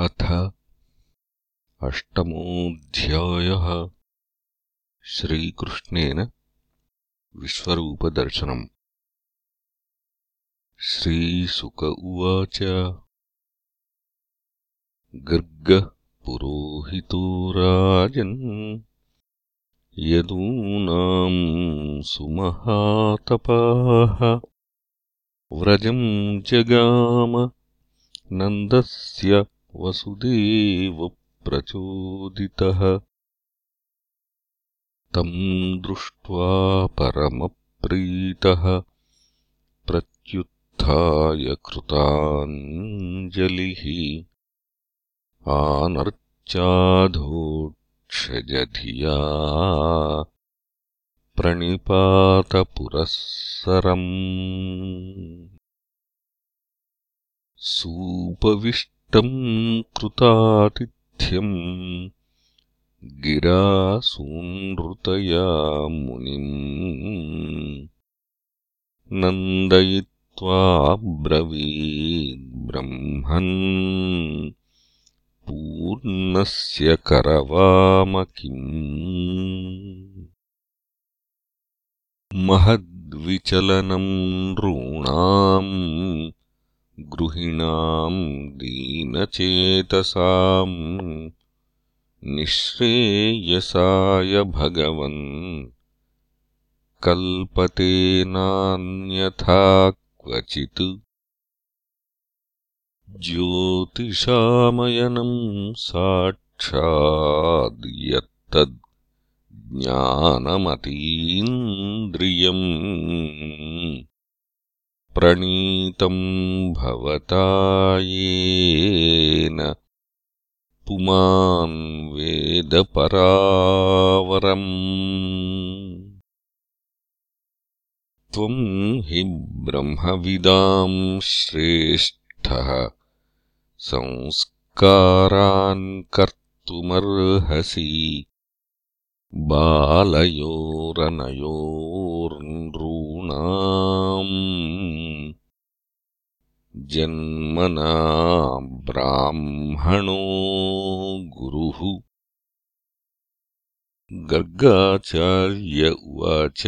अथ अष्टमोऽध्यायः श्रीकृष्णेन विश्वरूपदर्शनम्। श्रीसुक उवाच। गर्गः पुरोहितो राजन् यदूनाम् सुमहातपाः। व्रजम् जगाम नन्दस्य वसुदेवप्रचोदितः तम् दृष्ट्वा परमप्रीतः। प्रत्युत्थाय कृताञ्जलिः। आनर्चाधोक्षजधिया प्रणिपातपुरःसरम् सूपविष्टम् कृतातिथ्यम् गिरासूनृतया मुनिम्। नन्दयित्वा ब्रवीद्ब्रह्मन् पूर्णस्य करवामकिम्। महद्विचलनम् नॄणाम् गृहिणाम् दीनचेतसाम् निःश्रेयसाय भगवन् कल्पते नान्यथा क्वचित् ज्योतिषामयनम् साक्षाद्यत्तद् ज्ञानमतीन्द्रियम् प्रणीतम् भवता येन। पुमान् वेदपरावरम्। त्वम् हि ब्रह्मविदाम् श्रेष्ठः। संस्कारान् कर्तुमर्हसि। बालयोरनयोर्नॄणाम् जन्मना ब्राह्मणो गुरुः। गर्गाचार्य उवाच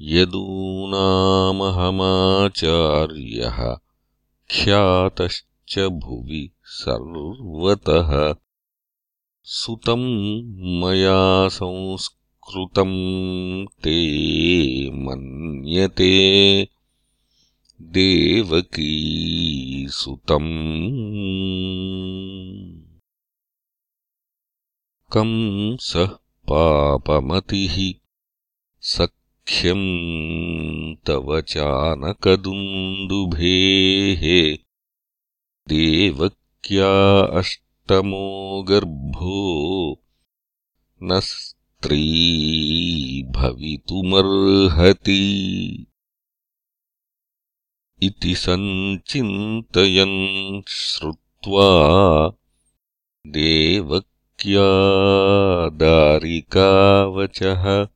यदूनामहमाचार्यः ख्यातश्च भुवि सर्वतः। सुतम् मया संस्कृतम् ते मन्यते देवकीसुतम् कंसः पापमतिः सख्यम् तव चानकदुन्दुभेः। देवक्या अष्टमो गर्भो न स्त्री भवितुमर्हति इति सञ्चिन्तयन् श्रुत्वा देवक्यादारिकावचः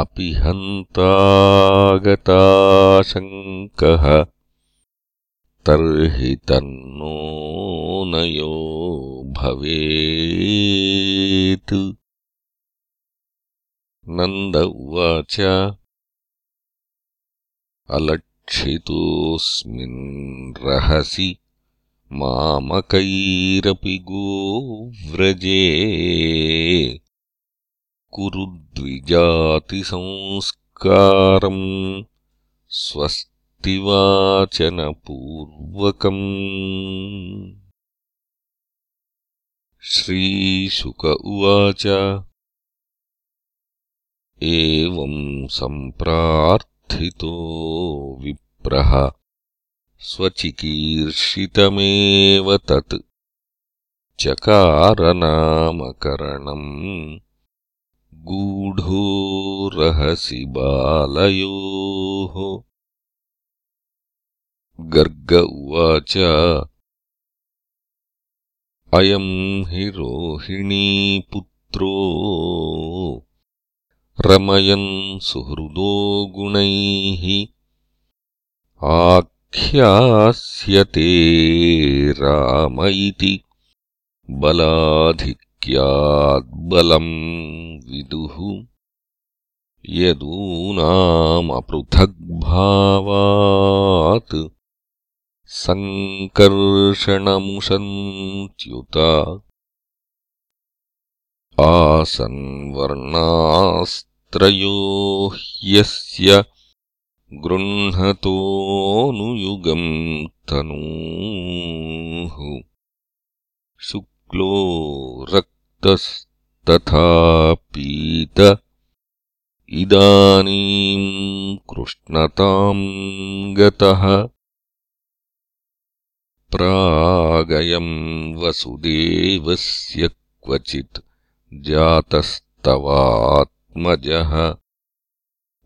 अपि हन्तागताशङ्कः तर्हि तन्नो नयो भवेत्। नन्द उवाच अलक्षितोऽस्मिन् रहसि मामकैरपि गोव्रजे। कुरु द्विजातिसंस्कारम् स्वस्तिवाचनपूर्वकम्। श्रीशुक उवाच। एवम् सम्प्रार्थितो विप्रः। स्वचिकीर्षितमेव तत्। चकारनामकरणम्। गूढो रहसि बालयोः। गर्ग उवाच। अयम् हि रोहिणीपुत्रो रमयन् सुहृदो गुणैः। ख्यास्यते राम इति बलाधिक्याद्बलम् विदुः। यदूनामपृथग्भावात् सङ्कर्षणमुशन्त्युत आसन्वर्णास्त्रयो ह्यस्य गृह्णतोऽनुयुगम् तनूः। शुक्लो रक्तस्तथा पीत इदानीम् कृष्णताम् गतः। प्रागयम् वसुदेवस्य क्वचित् जातस्तवात्मजः।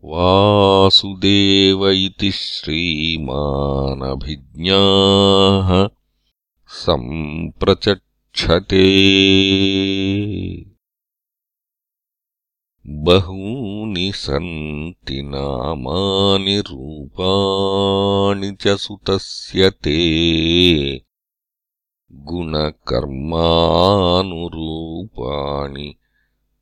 वासुदेव इति श्रीमानभिज्ञाः। सम्प्रचक्षते। बहूनि सन्ति नामानि रूपाणि च सुतस्य ते गुणकर्मानुरूपाणि।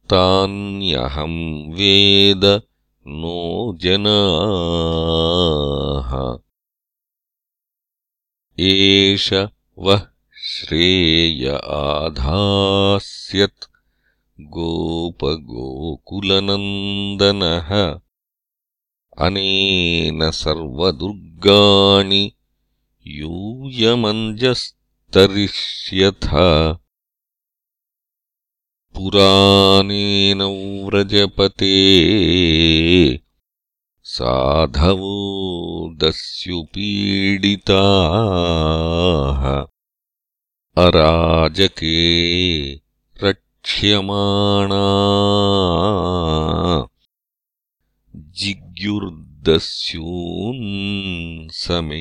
तान्यहम् वेद नो जनाः। एष वः श्रेय आधास्यत् गोपगोकुलनन्दनः। अनेन सर्वदुर्गाणि यूयमञ्जस्तरिष्यथ पुराणेन व्रजपते। साधवो दस्युपीडिताः। अराजके क्ष्यमाणा जिग्युर्दस्यून् समेधिताः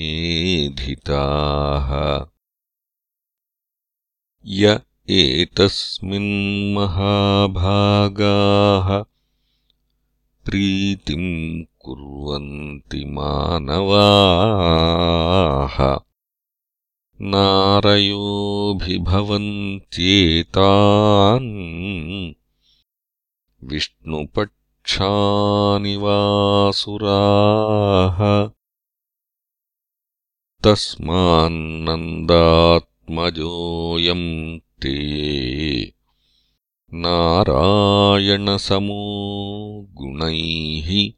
य एतस्मिन्महाभागाः प्रीतिम् कुर्वन्ति मानवाः। नारयोऽभिभवन्त्येतान् विष्णुपक्षानिवासुराः तस्मान्नन्दात्मजोऽयम् ते। नारायणसमो गुणैः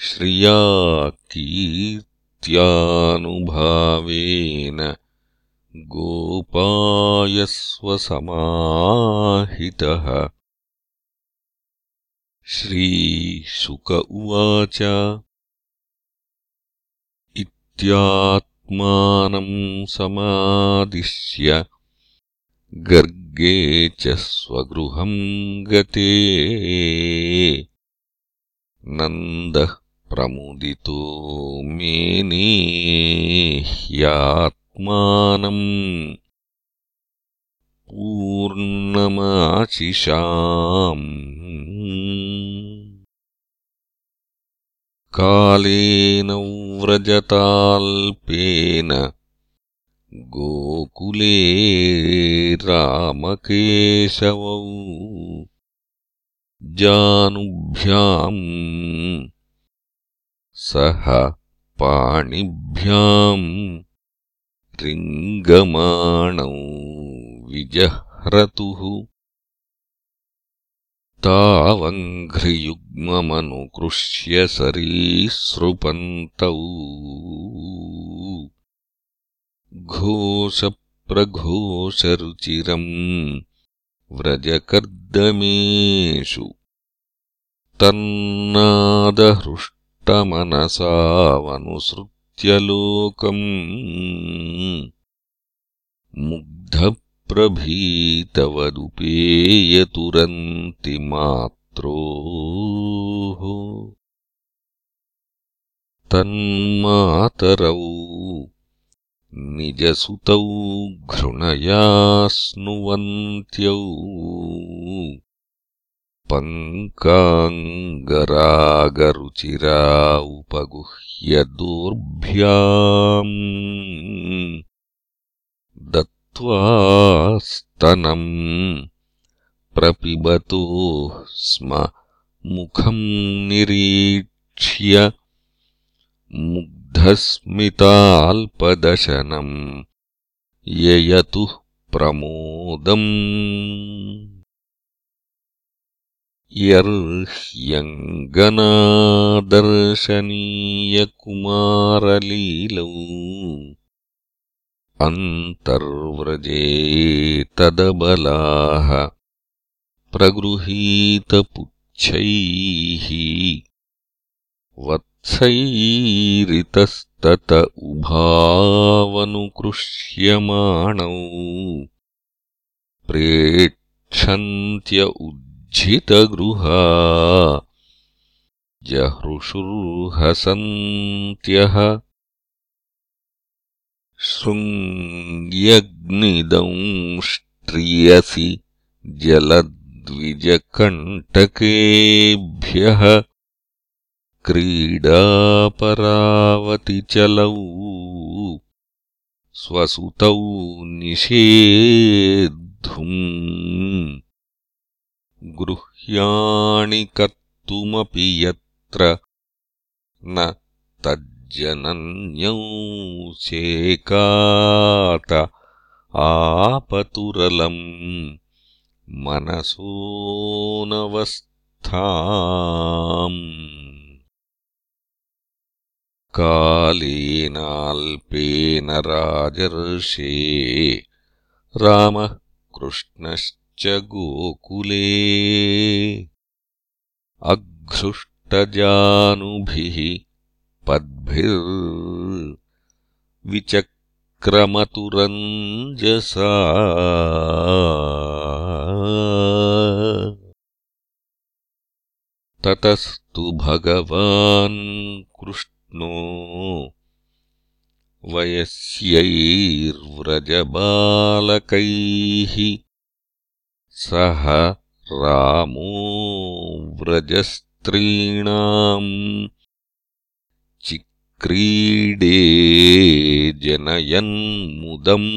श्रिया नुभावेन गोपायस्वसमाहितः। श्रीशुक उवाच इत्यात्मानम् समादिश्य गर्गे च स्वगृहम् गते नन्दः प्रमुदितो मेने ह्यात्मानम् पूर्णमाशिषाम् कालेन व्रजताल्पेन गोकुले रामकेशवौ जानुभ्याम् सह पाणिभ्याम् रिङ्गमाणौ विजह्रतुः तावङ्घ्रियुग्ममनुकृष्य सरीसृपन्तौ। घोषप्रघोषरुचिरम् व्रजकर्दमेषु तन्नादहृष्ट मनसावनुसृत्यलोकम् मुग्धप्रभीतवदुपेयतुरन्ति मात्रोः तन्मातरौ निजसुतौ घृणया स्नुवन्त्यौ पङ्काङ्गरागरुचिरा उपगुह्यदोर्भ्याम्। दत्त्वा स्तनम् प्रपिबतो स्म मुखम् निरीक्ष्य मुग्धस्मिताल्पदशनम् ययतुः प्रमोदम्। यर्ह्यङ्गनादर्शनीयकुमारलीलौ अन्तर्व्रजे तदबलाः प्रगृहीतपुच्छैः वत्सैरितस्तत उभावनुकृष्यमाणौ प्रेक्षन्त्य उज्झितगृहा जहृषुर्हसन्त्यः शृङ्ग्यग्निदंष्ट्रियसि जलद्विजकण्टकेभ्यः क्रीडापरावतिचलौ स्वसुतौ निषेद्धुम् गृह्याणि कर्तुमपि यत्र न तज्जनन्यौ शेकात आपतुरलम् मनसोऽनवस्थाम् कालेनाल्पेन राजर्षे रामः कृष्णश्च गोकुले। अघृष्टजानुभिः पद्भिर्विचक्रमतुरञ्जसा। ततस्तु भगवान् कृष्णो वयस्यैर्व्रजबालकैः। सह रामो व्रजस्त्रीणाम् चिक्रीडे जनयन्मुदम्।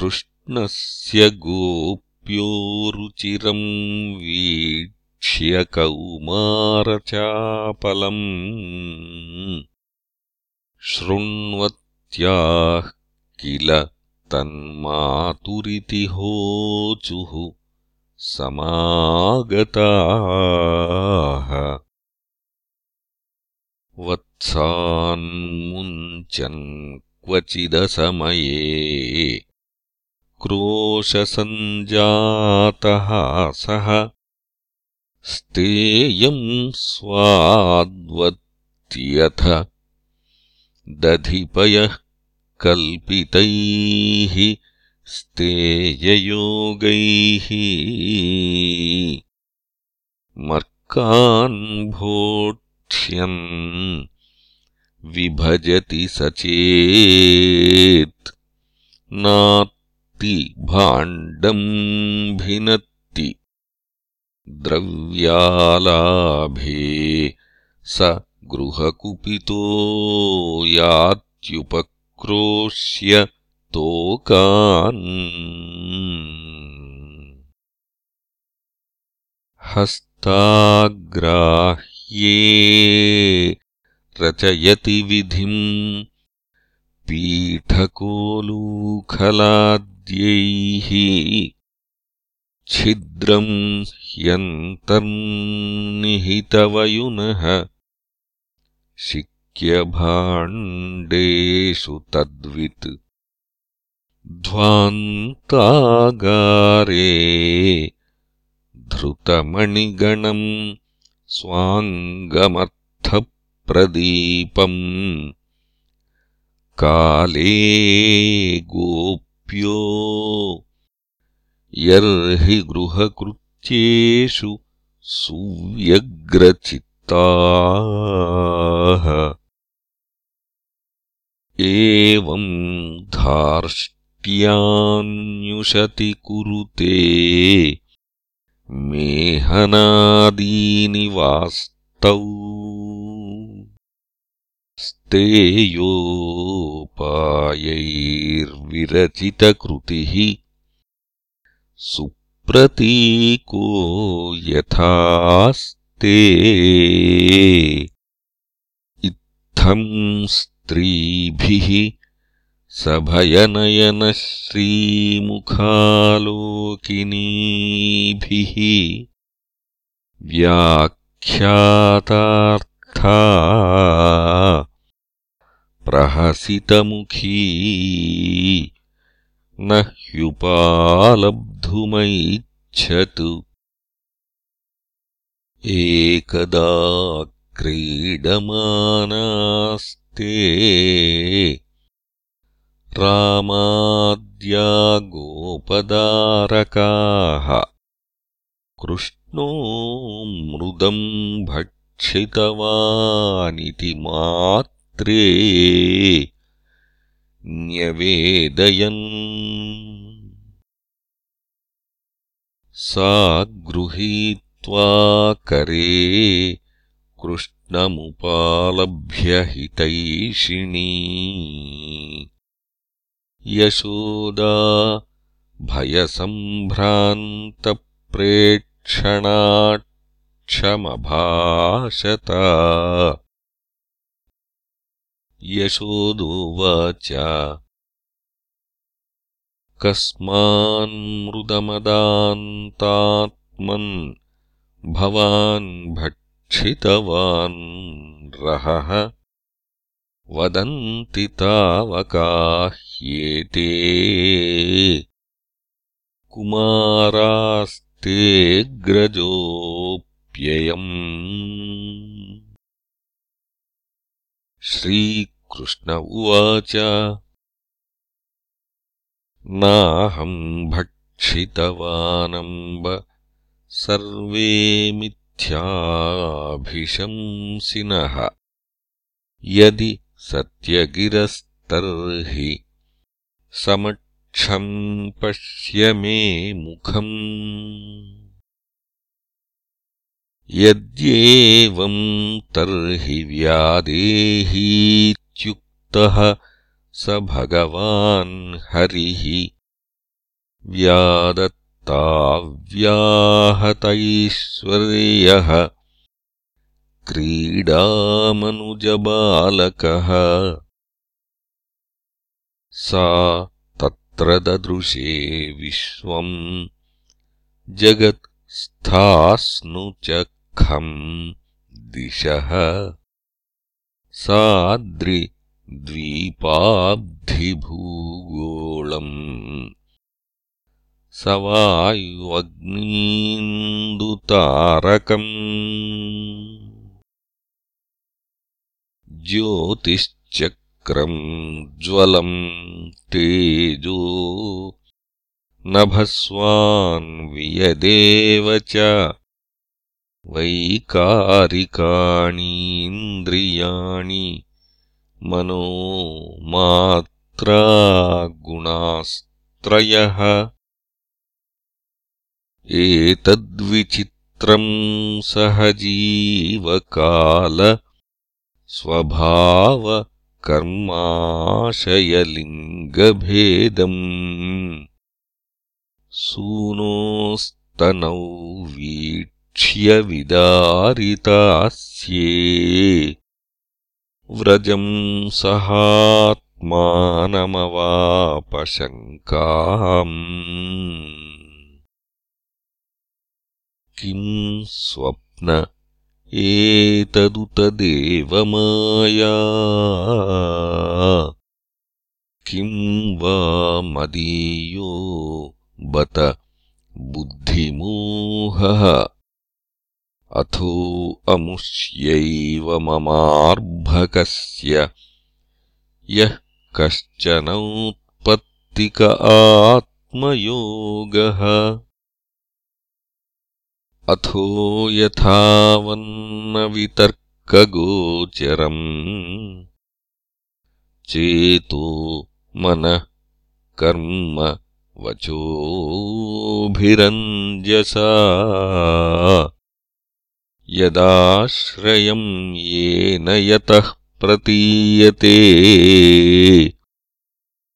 कृष्णस्य गोप्यो रुचिरम् वीक्ष्य कौमारचापलम्। शृण्वत्याः किल तन्मातुरिति होचुः समागताः वत्सान्मुञ्चन् क्वचिदसमये क्रोशसञ्जातः सः स्तेयम् स्वाद्वत्यथ दधिपयः कल्पितैः स्तेययोगैः मर्कान् विभजति सचेत्। नात्ति भाण्डम् भिनत्ति। द्रव्यालाभे स गृहकुपितो यात्युपक्रोश्य तोकान्। हस्ताग्राह्ये रचयति विधिम् पीठकोलूखलाद्यैः छिद्रम् ह्यन्तर्निहितवयुनः शिक्यभाण्डेषु तद्वित् ध्वान्तागारे धृतमणिगणम् स्वाङ्गमर्थप्रदीपम्। काले गोप्यो यर्हि गृहकृत्येषु सुव्यग्रचित्ताः। एवम् धार्ष्ट दृष्ट्यान्युशति कुरुते मेहनादीनि वास्तौ स्तेयोपायैर्विरचितकृतिः। सुप्रतीको यथास्ते इत्थम् स्त्रीभिः सभयनयनश्रीमुखालोकिनीभिः व्याख्यातार्था प्रहसितमुखी न ह्युपालब्धुमैच्छतु एकदा क्रीडमानास्ते रामाद्या गोपदारकाः कृष्णो मृदम् भक्षितवानिति मात्रे न्यवेदयन्। सा गृहीत्वा करे कृष्णमुपालभ्यहितैषिणी यशोदा भयसम्भ्रान्तप्रेक्षणाक्षमभाषत। यशोदोवाच कस्मान्मृदमदान्तात्मन् भवान् भक्षितवान् रहः। वदन्ति तावकाह्येते कुमारास्तेऽग्रजोऽप्ययम् श्रीकृष्ण उवाच। नाहम् भक्षितवानम्ब सर्वे मिथ्याभिशंसिनः। यदि सत्यगिरस्तर्हि समक्षम् पश्य मे मुखम्। यद्येवम् तर्हि व्यादेहीत्युक्तः स भगवान् हरिः। व्यादत्ताव्याहतैश्वर्यः। क्रीडामनुजबालकः सा तत्र ददृशे विश्वम् जगत्स्थास्नुचखम् दिशः। साद्रिद्वीपाब्धिभूगोळम् स वायुवग्नीन्दुतारकम् ज्योतिश्चक्रम् ज्वलम् तेजो नभस्वान्वियदेव च वैकारिकाणीन्द्रियाणि मनो मात्रागुणास्त्रयः एतद्विचित्रम् सहजीवकाल स्वभावकर्माशयलिङ्गभेदम् सूनोस्तनौ वीक्ष्य विदारितास्ये। व्रजम् सहात्मानमवापशङ्काम्। किम् स्वप्न एतदुत देवमाया किम् वा मदीयो बत बुद्धिमोहः? अथो अमुष्यैव ममार्भकस्य। यः कश्चनोत्पत्तिक आत्मयोगः अथो यथावन्नवितर्कगोचरम्। चेतो मनः कर्म वचोभिरञ्जसा। यदाश्रयम् येन यतः प्रतीयते।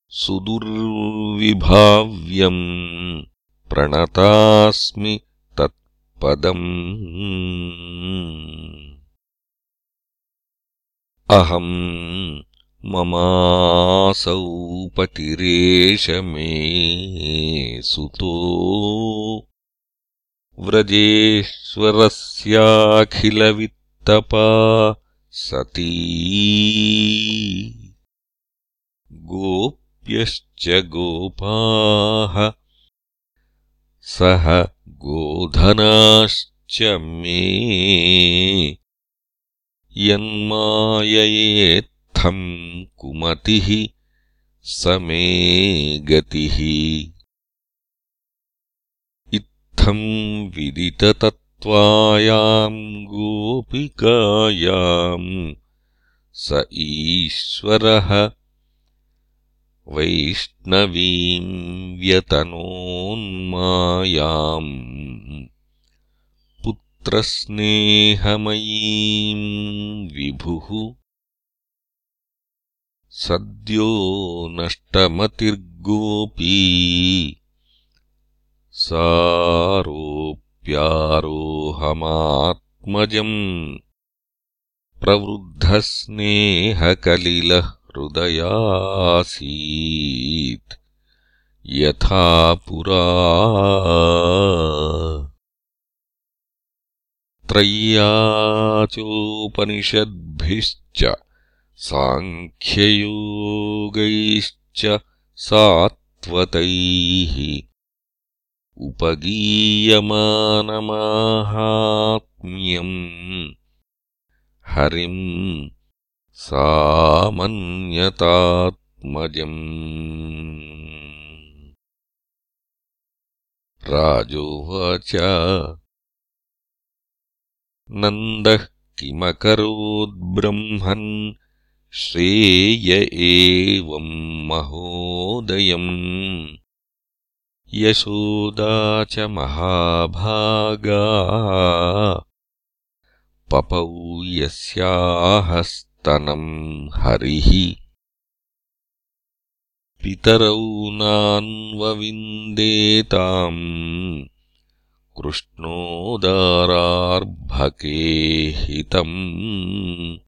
सुदुर्विभाव्यम् प्रणतास्मि तत्पदम् अहम् ममासौ पतिरेष मे सुतो। व्रजेश्वरस्याखिलवित्तपा सती। गोप्यश्च गोपाः। सह गोधनाश्च मे। यन्माययेत्थम् कुमतिः स मे गतिः। इत्थम् विदिततत्त्वायाम् गोपिकायाम् स ईश्वरः वैष्णवीम् व्यतनोन्मायाम् पुत्रस्नेहमयीम् विभुः। सद्यो नष्टमतिर्गोपी। सारोप्यारोहमात्मजम् प्रवृद्धस्नेहकलिलः हृदयासीत् यथा पुरा त्रय्याचोपनिषद्भिश्च साङ्ख्ययोगैश्च सात्वतैः उपगीयमानमाहात्म्यम्। हरिम् सामन्यतात्मजम्। राजोवाच नन्दः किमकरोद्ब्रह्मन्? श्रेय एवम् महोदयम्। यशोदा च महाभागा। पपौ यस्याहस्तनम् हरिः। पितरौ नान्वविन्देताम् कृष्णोदारार्भके हितम्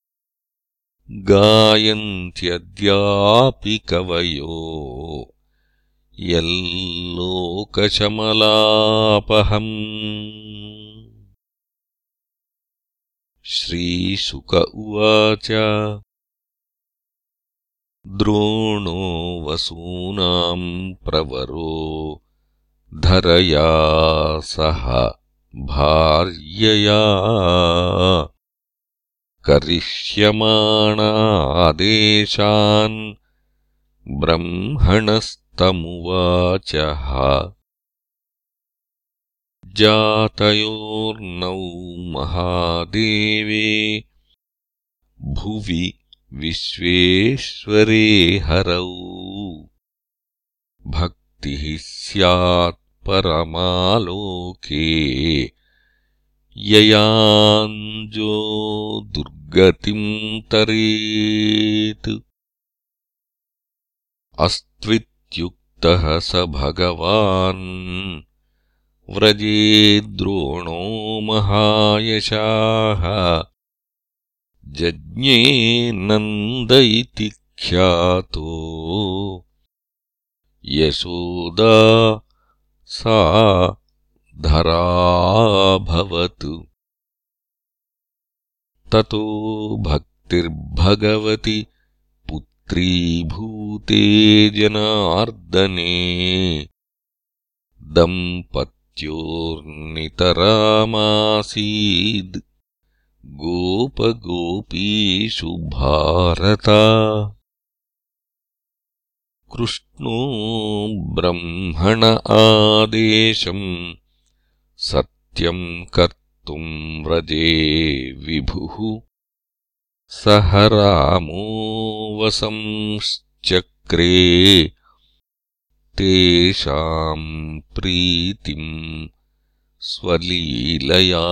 गायन्त्यद्यापि कवयो यल्लोकशमलापहम्। श्रीशुक उवाच। द्रोणो वसूनाम् प्रवरो धरया सह भार्यया। करिष्यमाणादेशान् ब्रह्मणस्तमुवाचः। जातयोर्नौ महादेवे भुवि विश्वेश्वरे हरौ। भक्तिः स्यात् परमालोके। ययाञ्जो दुर्गतिम् तरेत्। अस्त्वित्युक्तः स भगवान्। व्रजे द्रोणो महायशाः। जज्ञे नन्द इति ख्यातो। यशोदा सा धराभवत् ततो भक्तिर्भगवति पुत्रीभूते जनार्दने। दम्पत्योर्नितरामासीद्। गोपगोपीषु भारत कृष्णो ब्रह्मण आदेशम् सत्यम् कर्तुम् व्रजे विभुः। सह रामो वसंश्चक्रे तेषाम् प्रीतिम् स्वलीलया।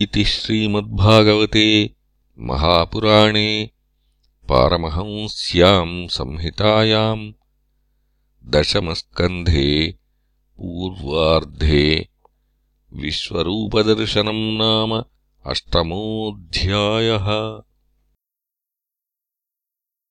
इति श्रीमद्भागवते महापुराणे पारमहंस्याम् संहितायाम् दशमस्कन्धे पूर्वार्धे विश्वरूपदर्शनम् नाम अष्टमोऽध्यायः